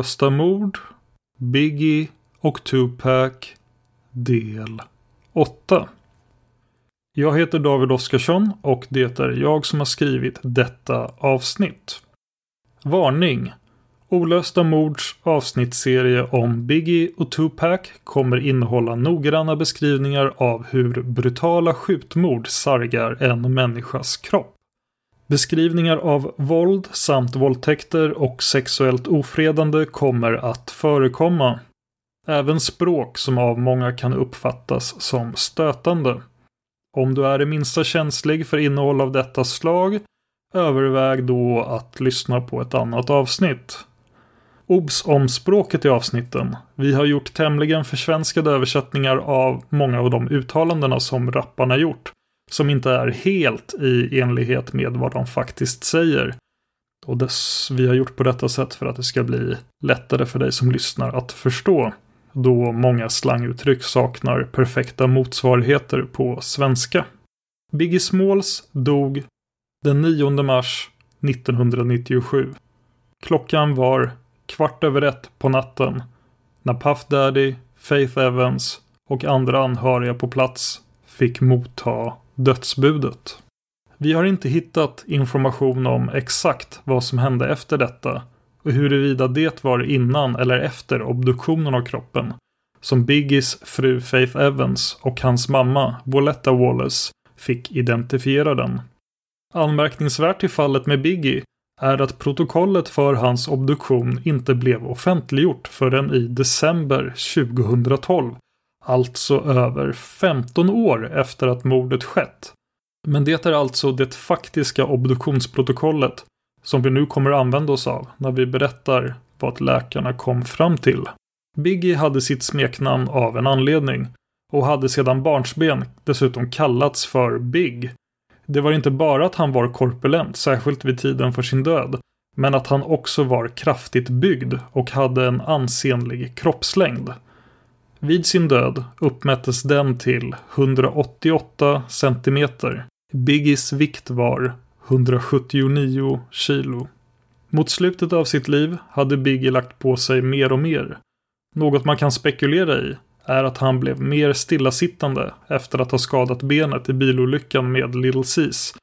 Olösta mord, Biggie och Tupac del 8. Jag heter David Oskarsson och det är jag som har skrivit detta avsnitt. Varning! Olösta mords avsnittsserie om Biggie och Tupac kommer innehålla noggranna beskrivningar av hur brutala skjutmord sargar en människas kropp. Beskrivningar av våld samt våldtäkter och sexuellt ofredande kommer att förekomma. Även språk som av många kan uppfattas som stötande. Om du är det minsta känslig för innehåll av detta slag, överväg då att lyssna på ett annat avsnitt. Obs om språket i avsnitten. Vi har gjort tämligen försvenskade översättningar av många av de uttalandena som rapparna gjort som inte är helt i enlighet med vad de faktiskt säger. Och dess, vi har gjort på detta sätt för att det ska bli lättare för dig som lyssnar att förstå. Då många slanguttryck saknar perfekta motsvarigheter på svenska. Biggie Smalls dog den 9 mars 1997. Klockan var kvart över ett på natten när Puff Daddy, Faith Evans och andra anhöriga på plats fick motta dödsbudet. Vi har inte hittat information om exakt vad som hände efter detta och huruvida det var innan eller efter obduktionen av kroppen som Biggies fru Faith Evans och hans mamma Boletta Wallace fick identifiera den. Anmärkningsvärt i fallet med Biggie är att protokollet för hans obduktion inte blev offentliggjort förrän i december 2012. Alltså över 15 år efter att mordet skett. Men det är alltså det faktiska obduktionsprotokollet som vi nu kommer använda oss av när vi berättar vad läkarna kom fram till. Biggie hade sitt smeknamn av en anledning och hade sedan barnsben dessutom kallats för Big. Det var inte bara att han var korpulent, särskilt vid tiden för sin död, men att han också var kraftigt byggd och hade en ansenlig kroppslängd. Vid sin död uppmättes den till 188 centimeter. Biggies vikt var 179 kilo. Mot slutet av sitt liv hade Biggie lagt på sig mer och mer. Något man kan spekulera i är att han blev mer stillasittande efter att ha skadat benet i bilolyckan med Little Seas.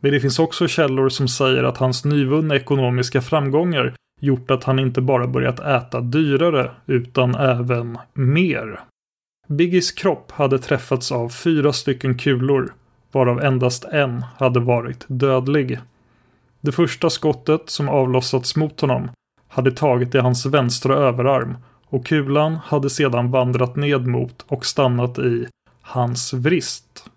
Men det finns också källor som säger att hans nyvunna ekonomiska framgångar gjort att han inte bara börjat äta dyrare utan även mer. Biggies kropp hade träffats av fyra stycken kulor, varav endast en hade varit dödlig. Det första skottet som avlossats mot honom hade tagit i hans vänstra överarm och kulan hade sedan vandrat ned mot och stannat i hans vrist.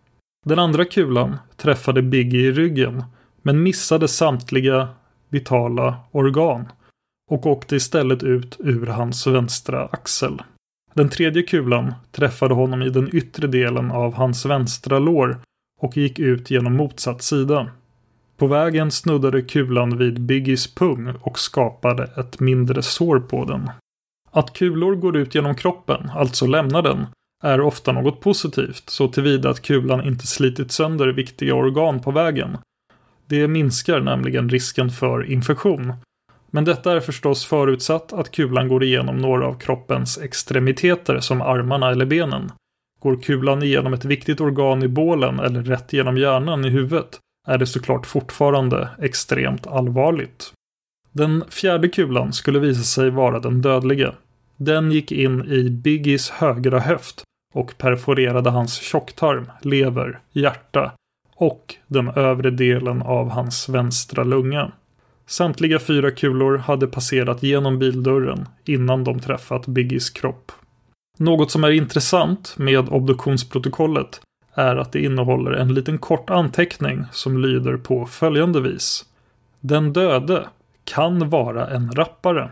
Den andra kulan träffade Biggie i ryggen men missade samtliga vitala organ och åkte istället ut ur hans vänstra axel. Den tredje kulan träffade honom i den yttre delen av hans vänstra lår och gick ut genom motsatt sida. På vägen snuddade kulan vid Biggies pung och skapade ett mindre sår på den. Att kulor går ut genom kroppen, alltså lämnar den, är ofta något positivt så tillvida att kulan inte slitit sönder viktiga organ på vägen. Det minskar nämligen risken för infektion. Men detta är förstås förutsatt att kulan går igenom några av kroppens extremiteter som armarna eller benen. Går kulan igenom ett viktigt organ i bålen eller rätt genom hjärnan i huvudet är det såklart fortfarande extremt allvarligt. Den fjärde kulan skulle visa sig vara den dödliga. Den gick in i Biggies högra höft och perforerade hans tjocktarm, lever, hjärta och den övre delen av hans vänstra lunga. Samtliga fyra kulor hade passerat genom bildörren innan de träffat Biggies kropp. Något som är intressant med obduktionsprotokollet är att det innehåller en liten kort anteckning som lyder på följande vis. Den döde kan vara en rappare.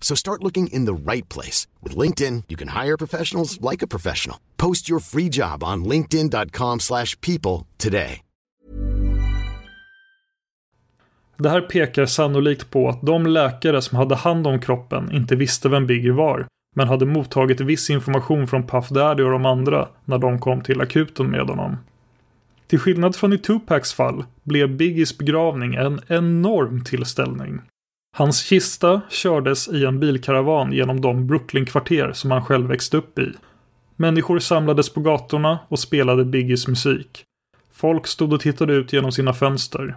So start looking in the right place. With LinkedIn, you can hire professionals like a professional. Post your free job on linkedin.com slash people today. Det här pekar sannolikt på att de läkare som hade hand om kroppen inte visste vem Biggie var, men hade mottagit viss information från Puff Daddy och de andra när de kom till akuten med honom. Till skillnad från i Tupacs fall blev Biggies begravning en enorm tillställning. Hans kista kördes i en bilkaravan genom de Brooklyn-kvarter som han själv växte upp i. Människor samlades på gatorna och spelade Biggies musik. Folk stod och tittade ut genom sina fönster.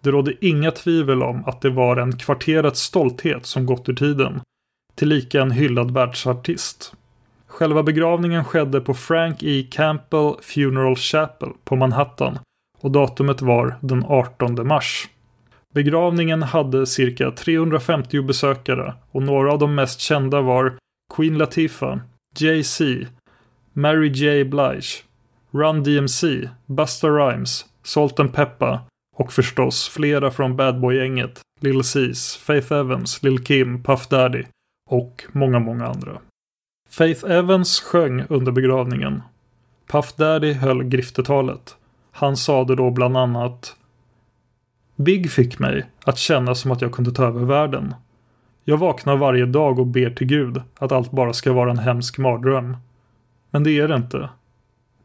Det rådde inga tvivel om att det var en kvarterets stolthet som gått ur tiden. Tillika en hyllad världsartist. Själva begravningen skedde på Frank E. Campbell Funeral Chapel på Manhattan och datumet var den 18 mars. Begravningen hade cirka 350 besökare och några av de mest kända var Queen Latifah, Jay-Z, Mary J. Blige, Run DMC, Busta Rhymes, Salt and Peppa och förstås flera från Bad Boy-gänget, Lil Cis, Faith Evans, Lil Kim, Puff Daddy och många, många andra. Faith Evans sjöng under begravningen. Puff Daddy höll griftetalet. Han sade då bland annat Big fick mig att känna som att jag kunde ta över världen. Jag vaknar varje dag och ber till Gud att allt bara ska vara en hemsk mardröm. Men det är det inte.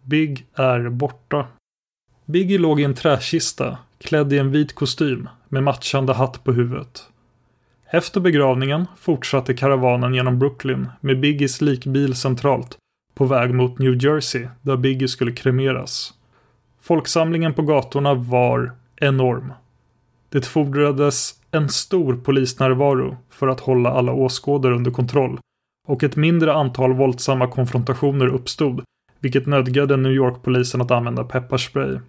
Big är borta. Biggie låg i en träkista, klädd i en vit kostym med matchande hatt på huvudet. Efter begravningen fortsatte karavanen genom Brooklyn med Biggies likbil centralt på väg mot New Jersey där Biggie skulle kremeras. Folksamlingen på gatorna var enorm. Det fordrades en stor polisnärvaro för att hålla alla åskådare under kontroll och ett mindre antal våldsamma konfrontationer uppstod vilket nödgade New York-polisen att använda pepparspray.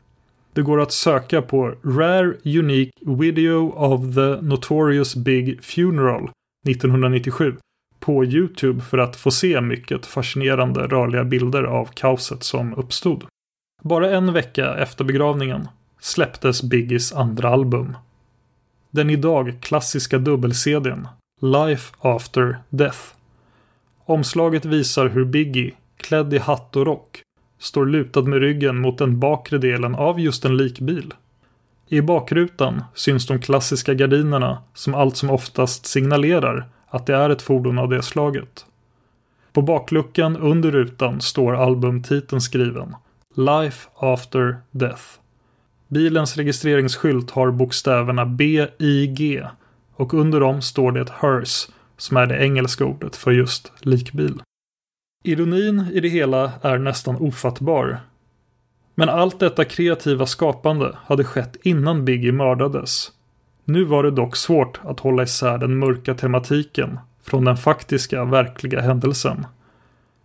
Det går att söka på Rare Unique Video of the Notorious Big Funeral 1997 på Youtube för att få se mycket fascinerande rörliga bilder av kaoset som uppstod. Bara en vecka efter begravningen släpptes Biggies andra album. Den idag klassiska dubbel-CDn Life After Death. Omslaget visar hur Biggie, klädd i hatt och rock, står lutad med ryggen mot den bakre delen av just en likbil. I bakrutan syns de klassiska gardinerna som allt som oftast signalerar att det är ett fordon av det slaget. På bakluckan under rutan står albumtiteln skriven Life After Death. Bilens registreringsskylt har bokstäverna BIG och under dem står det HERS som är det engelska ordet för just likbil. Ironin i det hela är nästan ofattbar. Men allt detta kreativa skapande hade skett innan Biggie mördades. Nu var det dock svårt att hålla isär den mörka tematiken från den faktiska, verkliga händelsen.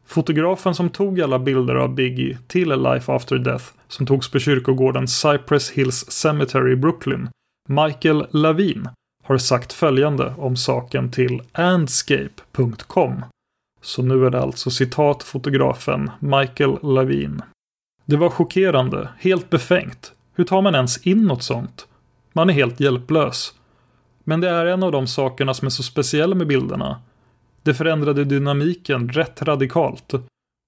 Fotografen som tog alla bilder av Biggie till A Life After Death som togs på kyrkogården Cypress Hills Cemetery i Brooklyn, Michael Lavin, har sagt följande om saken till Andscape.com. Så nu är det alltså citat fotografen Michael Lavin. Det var chockerande, helt befängt. Hur tar man ens in något sånt? Man är helt hjälplös. Men det är en av de sakerna som är så speciella med bilderna. Det förändrade dynamiken rätt radikalt.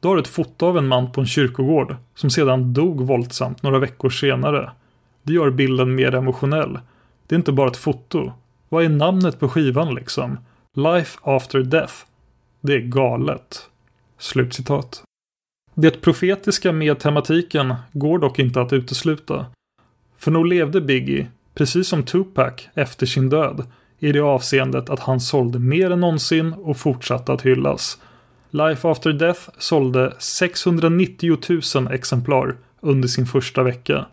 Du har ett foto av en man på en kyrkogård som sedan dog våldsamt några veckor senare. Det gör bilden mer emotionell. Det är inte bara ett foto. Vad är namnet på skivan liksom? Life after death. Det är galet. Slutcitat. Det profetiska med tematiken går dock inte att utesluta. För nog levde Biggie, precis som Tupac, efter sin död i det avseendet att han sålde mer än någonsin och fortsatte att hyllas. Life After Death sålde 690 000 exemplar under sin första vecka.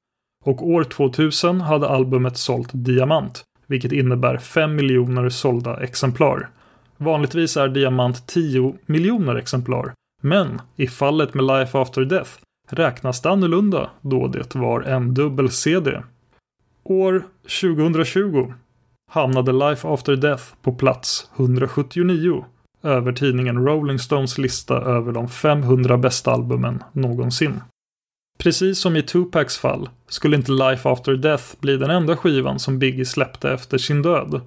Och år 2000 hade albumet sålt diamant, vilket innebär 5 miljoner sålda exemplar. Vanligtvis är diamant 10 miljoner exemplar, men i fallet med Life After Death räknas det annorlunda då det var en dubbel-CD. År 2020 hamnade Life After Death på plats 179 över tidningen Rolling Stones lista över de 500 bästa albumen någonsin. Precis som i Tupacs fall skulle inte Life After Death bli den enda skivan som Biggie släppte efter sin död.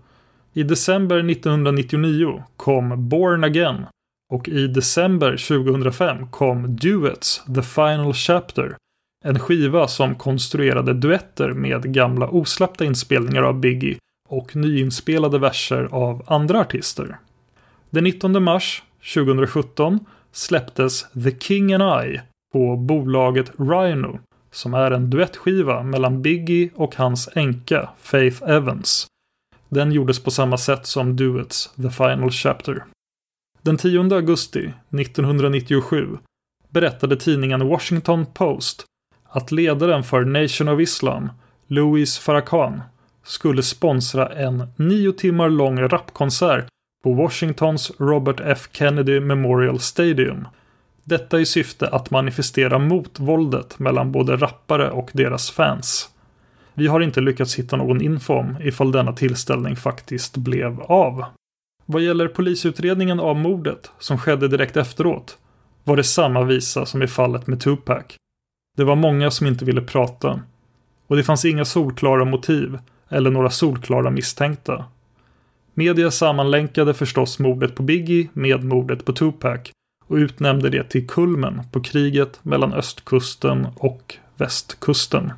I december 1999 kom Born Again och i december 2005 kom Duets The Final Chapter. En skiva som konstruerade duetter med gamla osläppta inspelningar av Biggie och nyinspelade verser av andra artister. Den 19 mars 2017 släpptes The King and I på bolaget Rhino som är en duettskiva mellan Biggie och hans änka Faith Evans. Den gjordes på samma sätt som Duets The Final Chapter. Den 10 augusti 1997 berättade tidningen Washington Post att ledaren för Nation of Islam, Louis Farrakhan, skulle sponsra en nio timmar lång rapkonsert på Washingtons Robert F Kennedy Memorial Stadium. Detta i syfte att manifestera mot våldet mellan både rappare och deras fans. Vi har inte lyckats hitta någon info om ifall denna tillställning faktiskt blev av. Vad gäller polisutredningen av mordet som skedde direkt efteråt var det samma visa som i fallet med Tupac. Det var många som inte ville prata. Och det fanns inga solklara motiv eller några solklara misstänkta. Media sammanlänkade förstås mordet på Biggie med mordet på Tupac och utnämnde det till kulmen på kriget mellan östkusten och västkusten.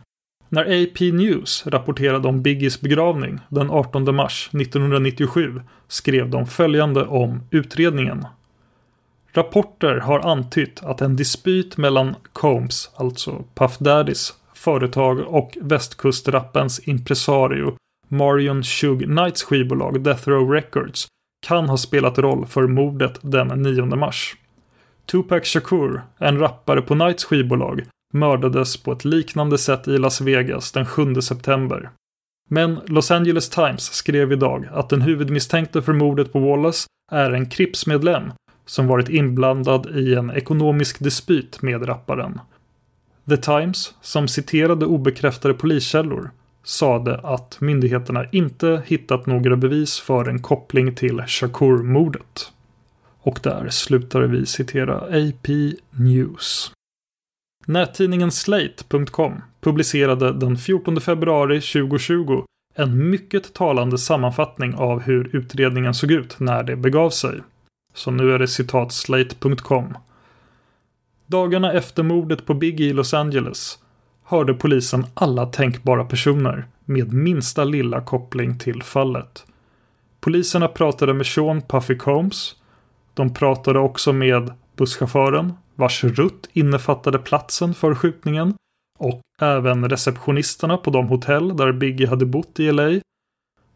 När AP News rapporterade om Biggies begravning den 18 mars 1997 skrev de följande om utredningen. Rapporter har antytt att en dispyt mellan Combs, alltså Puff Daddys, företag och västkustrappens impresario Marion Shug Knights skivbolag Death Row Records kan ha spelat roll för mordet den 9 mars. Tupac Shakur, en rappare på Knights skivbolag, mördades på ett liknande sätt i Las Vegas den 7 september. Men Los Angeles Times skrev idag att den huvudmisstänkte för mordet på Wallace är en Crips-medlem som varit inblandad i en ekonomisk dispyt med rapparen. The Times, som citerade obekräftade poliskällor, sade att myndigheterna inte hittat några bevis för en koppling till Shakur-mordet. Och där slutar vi citera AP News. Nättidningen Slate.com publicerade den 14 februari 2020 en mycket talande sammanfattning av hur utredningen såg ut när det begav sig. Så nu är det citat Slate.com. Dagarna efter mordet på Biggie i Los Angeles hörde polisen alla tänkbara personer med minsta lilla koppling till fallet. Poliserna pratade med Sean Puffy Combs. De pratade också med busschauffören vars rutt innefattade platsen för skjutningen och även receptionisterna på de hotell där Biggie hade bott i LA.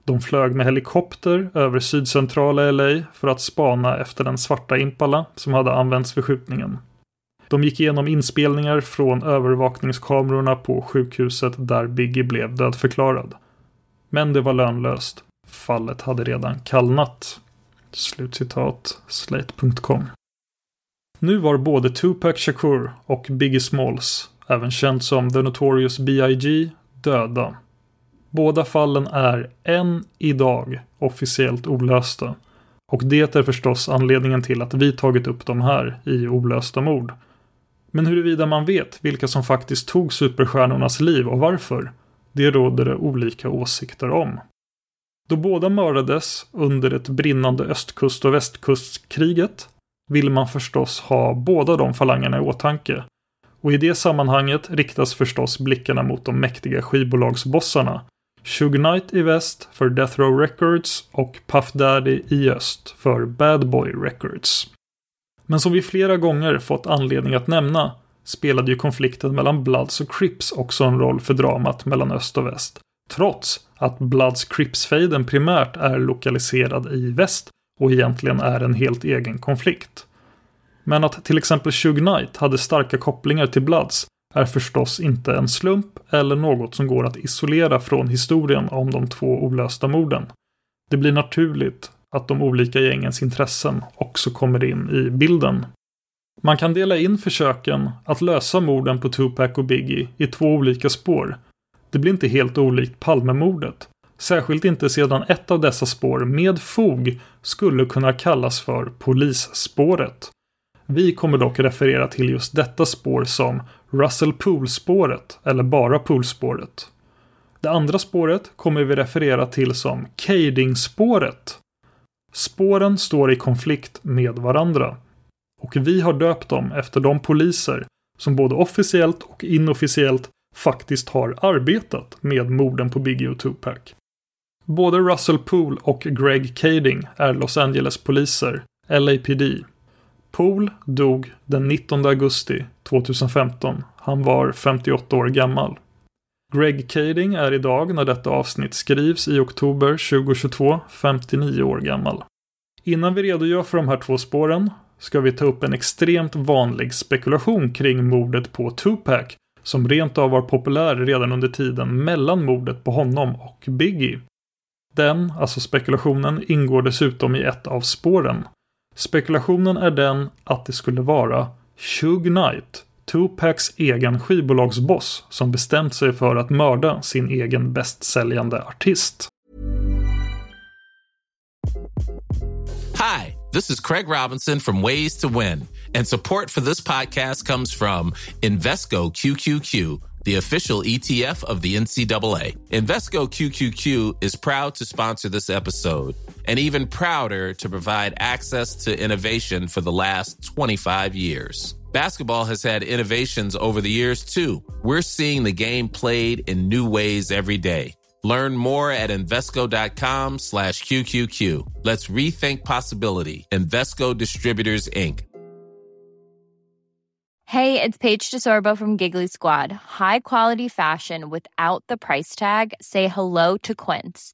De flög med helikopter över sydcentrala LA för att spana efter den svarta Impala som hade använts vid skjutningen. De gick igenom inspelningar från övervakningskamerorna på sjukhuset där Biggie blev dödförklarad. Men det var lönlöst. Fallet hade redan kallnat. Slutcitat Slate.com Nu var både Tupac Shakur och Biggie Smalls, även känd som The Notorious B.I.G., döda. Båda fallen är än idag officiellt olösta. Och det är förstås anledningen till att vi tagit upp dem här i Olösta mord. Men huruvida man vet vilka som faktiskt tog superstjärnornas liv och varför, det råder det olika åsikter om. Då båda mördades under ett brinnande östkust och västkustkriget vill man förstås ha båda de falangerna i åtanke. Och i det sammanhanget riktas förstås blickarna mot de mäktiga skivbolagsbossarna. Shug Knight i väst för Death Row Records och Puff Daddy i öst för Bad Boy Records. Men som vi flera gånger fått anledning att nämna spelade ju konflikten mellan Bloods och Crips också en roll för dramat mellan öst och väst. Trots att Bloods Crips-fejden primärt är lokaliserad i väst och egentligen är en helt egen konflikt. Men att till exempel Shug Knight hade starka kopplingar till Bloods är förstås inte en slump eller något som går att isolera från historien om de två olösta morden. Det blir naturligt att de olika gängens intressen också kommer in i bilden. Man kan dela in försöken att lösa morden på Tupac och Biggie i två olika spår. Det blir inte helt olikt Palmemordet. Särskilt inte sedan ett av dessa spår med fog skulle kunna kallas för polisspåret. Vi kommer dock referera till just detta spår som Russell Pool-spåret eller bara Pool-spåret. Det andra spåret kommer vi referera till som Cading-spåret Spåren står i konflikt med varandra. Och vi har döpt dem efter de poliser som både officiellt och inofficiellt faktiskt har arbetat med morden på Biggie och Tupac. Både Russell Poole och Greg Kading är Los Angeles poliser, LAPD. Poole dog den 19 augusti 2015. Han var 58 år gammal. Greg Kading är idag, när detta avsnitt skrivs i oktober 2022, 59 år gammal. Innan vi redogör för de här två spåren ska vi ta upp en extremt vanlig spekulation kring mordet på Tupac som rent av var populär redan under tiden mellan mordet på honom och Biggie. Den, alltså spekulationen, ingår dessutom i ett av spåren. Spekulationen är den att det skulle vara Shug Knight, Tupacs egen skivbolagsboss som bestämt sig för att mörda sin egen bästsäljande artist. Hi, this is Craig Robinson from Ways to Win, and support for this podcast comes from Invesco QQQ. The official ETF of the NCAA. Invesco QQQ is proud to sponsor this episode and even prouder to provide access to innovation for the last 25 years. Basketball has had innovations over the years too. We're seeing the game played in new ways every day. Learn more at Invesco.com slash QQQ. Let's rethink possibility. Invesco Distributors, Inc. Hey, it's Paige DeSorbo from Giggly Squad. High quality fashion without the price tag. Say hello to Quince.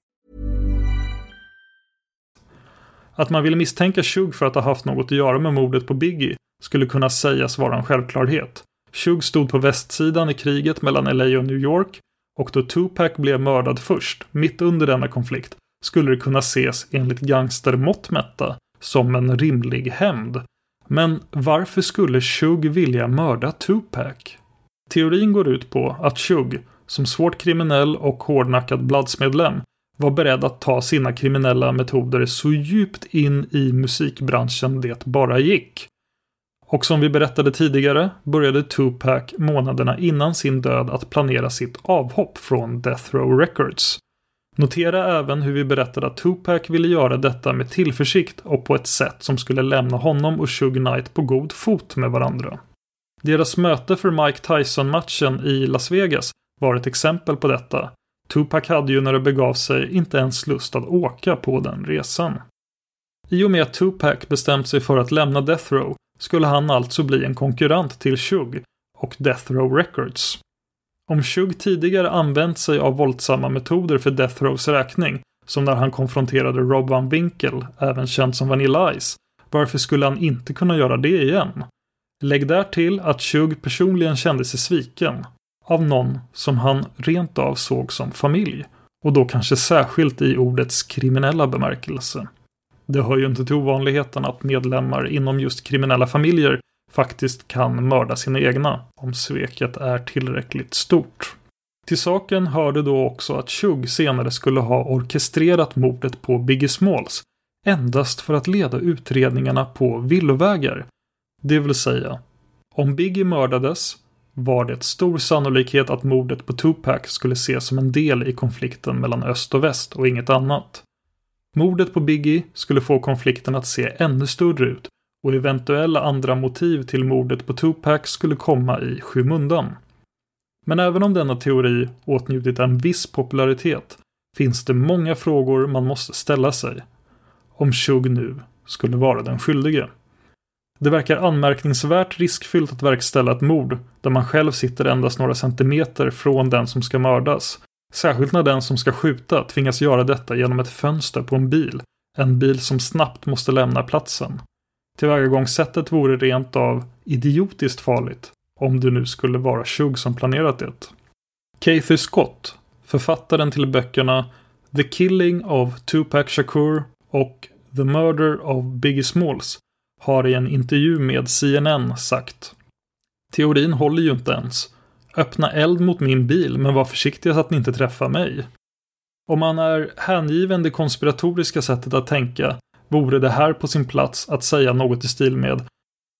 Att man ville misstänka Shug för att ha haft något att göra med mordet på Biggie skulle kunna sägas vara en självklarhet. Shug stod på västsidan i kriget mellan LA och New York och då Tupac blev mördad först, mitt under denna konflikt, skulle det kunna ses enligt gangstermått mätta som en rimlig hämnd. Men varför skulle Shug vilja mörda Tupac? Teorin går ut på att Shug, som svårt kriminell och hårdnackad Bladsmedlem, var beredd att ta sina kriminella metoder så djupt in i musikbranschen det bara gick. Och som vi berättade tidigare började Tupac månaderna innan sin död att planera sitt avhopp från Death Row Records. Notera även hur vi berättade att Tupac ville göra detta med tillförsikt och på ett sätt som skulle lämna honom och Suge Knight på god fot med varandra. Deras möte för Mike Tyson-matchen i Las Vegas var ett exempel på detta. Tupac hade ju när det begav sig inte ens lust att åka på den resan. I och med att Tupac bestämt sig för att lämna Death Row skulle han alltså bli en konkurrent till Shug och Death Row Records. Om Shug tidigare använt sig av våldsamma metoder för Death Rows räkning, som när han konfronterade Rob Van Winkle, även känd som Vanilla Ice, varför skulle han inte kunna göra det igen? Lägg där till att Shug personligen kände sig sviken av någon som han rent av såg som familj. Och då kanske särskilt i ordets kriminella bemärkelse. Det hör ju inte till ovanligheten att medlemmar inom just kriminella familjer faktiskt kan mörda sina egna om sveket är tillräckligt stort. Till saken hörde då också att Chug senare skulle ha orkestrerat mordet på Biggie Smalls endast för att leda utredningarna på villovägar. Det vill säga, om Biggie mördades var det stor sannolikhet att mordet på Tupac skulle ses som en del i konflikten mellan öst och väst och inget annat. Mordet på Biggie skulle få konflikten att se ännu större ut och eventuella andra motiv till mordet på Tupac skulle komma i skymundan. Men även om denna teori åtnjutit en viss popularitet finns det många frågor man måste ställa sig. Om Shug nu skulle vara den skyldige. Det verkar anmärkningsvärt riskfyllt att verkställa ett mord där man själv sitter endast några centimeter från den som ska mördas. Särskilt när den som ska skjuta tvingas göra detta genom ett fönster på en bil. En bil som snabbt måste lämna platsen. Tillvägagångssättet vore rent av idiotiskt farligt om det nu skulle vara Shug som planerat det. Kathy Scott, författaren till böckerna The Killing of Tupac Shakur och The Murder of Biggie Smalls har i en intervju med CNN sagt Teorin håller ju inte ens. Öppna eld mot min bil, men var försiktiga så att ni inte träffar mig. Om man är hängiven det konspiratoriska sättet att tänka vore det här på sin plats att säga något i stil med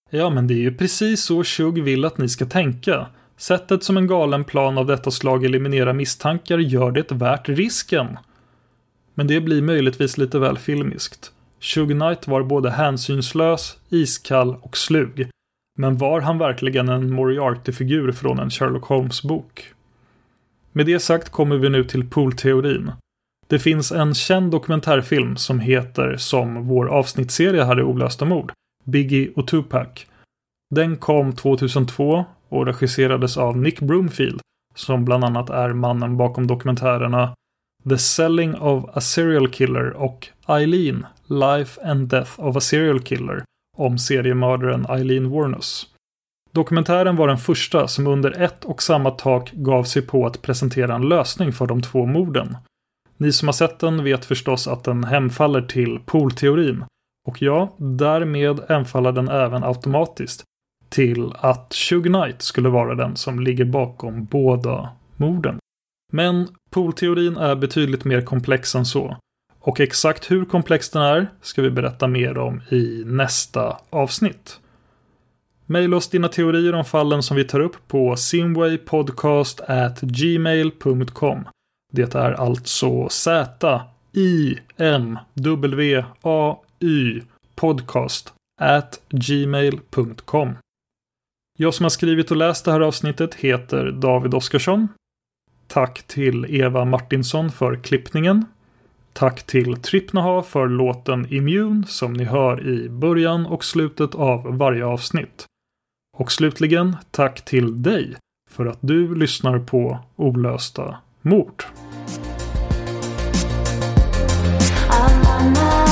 Ja, men det är ju precis så Shug vill att ni ska tänka. Sättet som en galen plan av detta slag eliminerar misstankar gör det värt risken. Men det blir möjligtvis lite väl filmiskt. Shug Knight var både hänsynslös, iskall och slug. Men var han verkligen en Moriarty-figur från en Sherlock Holmes-bok? Med det sagt kommer vi nu till poolteorin. Det finns en känd dokumentärfilm som heter som vår avsnittsserie här i Olösta mord, Biggie och Tupac. Den kom 2002 och regisserades av Nick Broomfield som bland annat är mannen bakom dokumentärerna The Selling of a Serial Killer och Eileen, Life and Death of a Serial Killer om seriemördaren Eileen Warnus. Dokumentären var den första som under ett och samma tak gav sig på att presentera en lösning för de två morden. Ni som har sett den vet förstås att den hemfaller till poolteorin. Och ja, därmed hemfaller den även automatiskt till att Shug Knight skulle vara den som ligger bakom båda morden. Men poolteorin är betydligt mer komplex än så. Och exakt hur komplex den är ska vi berätta mer om i nästa avsnitt. Maila oss dina teorier om fallen som vi tar upp på simwaypodcast@gmail.com. Det är alltså Z I M W A Y podcast at gmail.com. Jag som har skrivit och läst det här avsnittet heter David Oskarsson. Tack till Eva Martinsson för klippningen. Tack till Trippnaha för låten Immune som ni hör i början och slutet av varje avsnitt. Och slutligen tack till dig för att du lyssnar på Olösta mord. I'm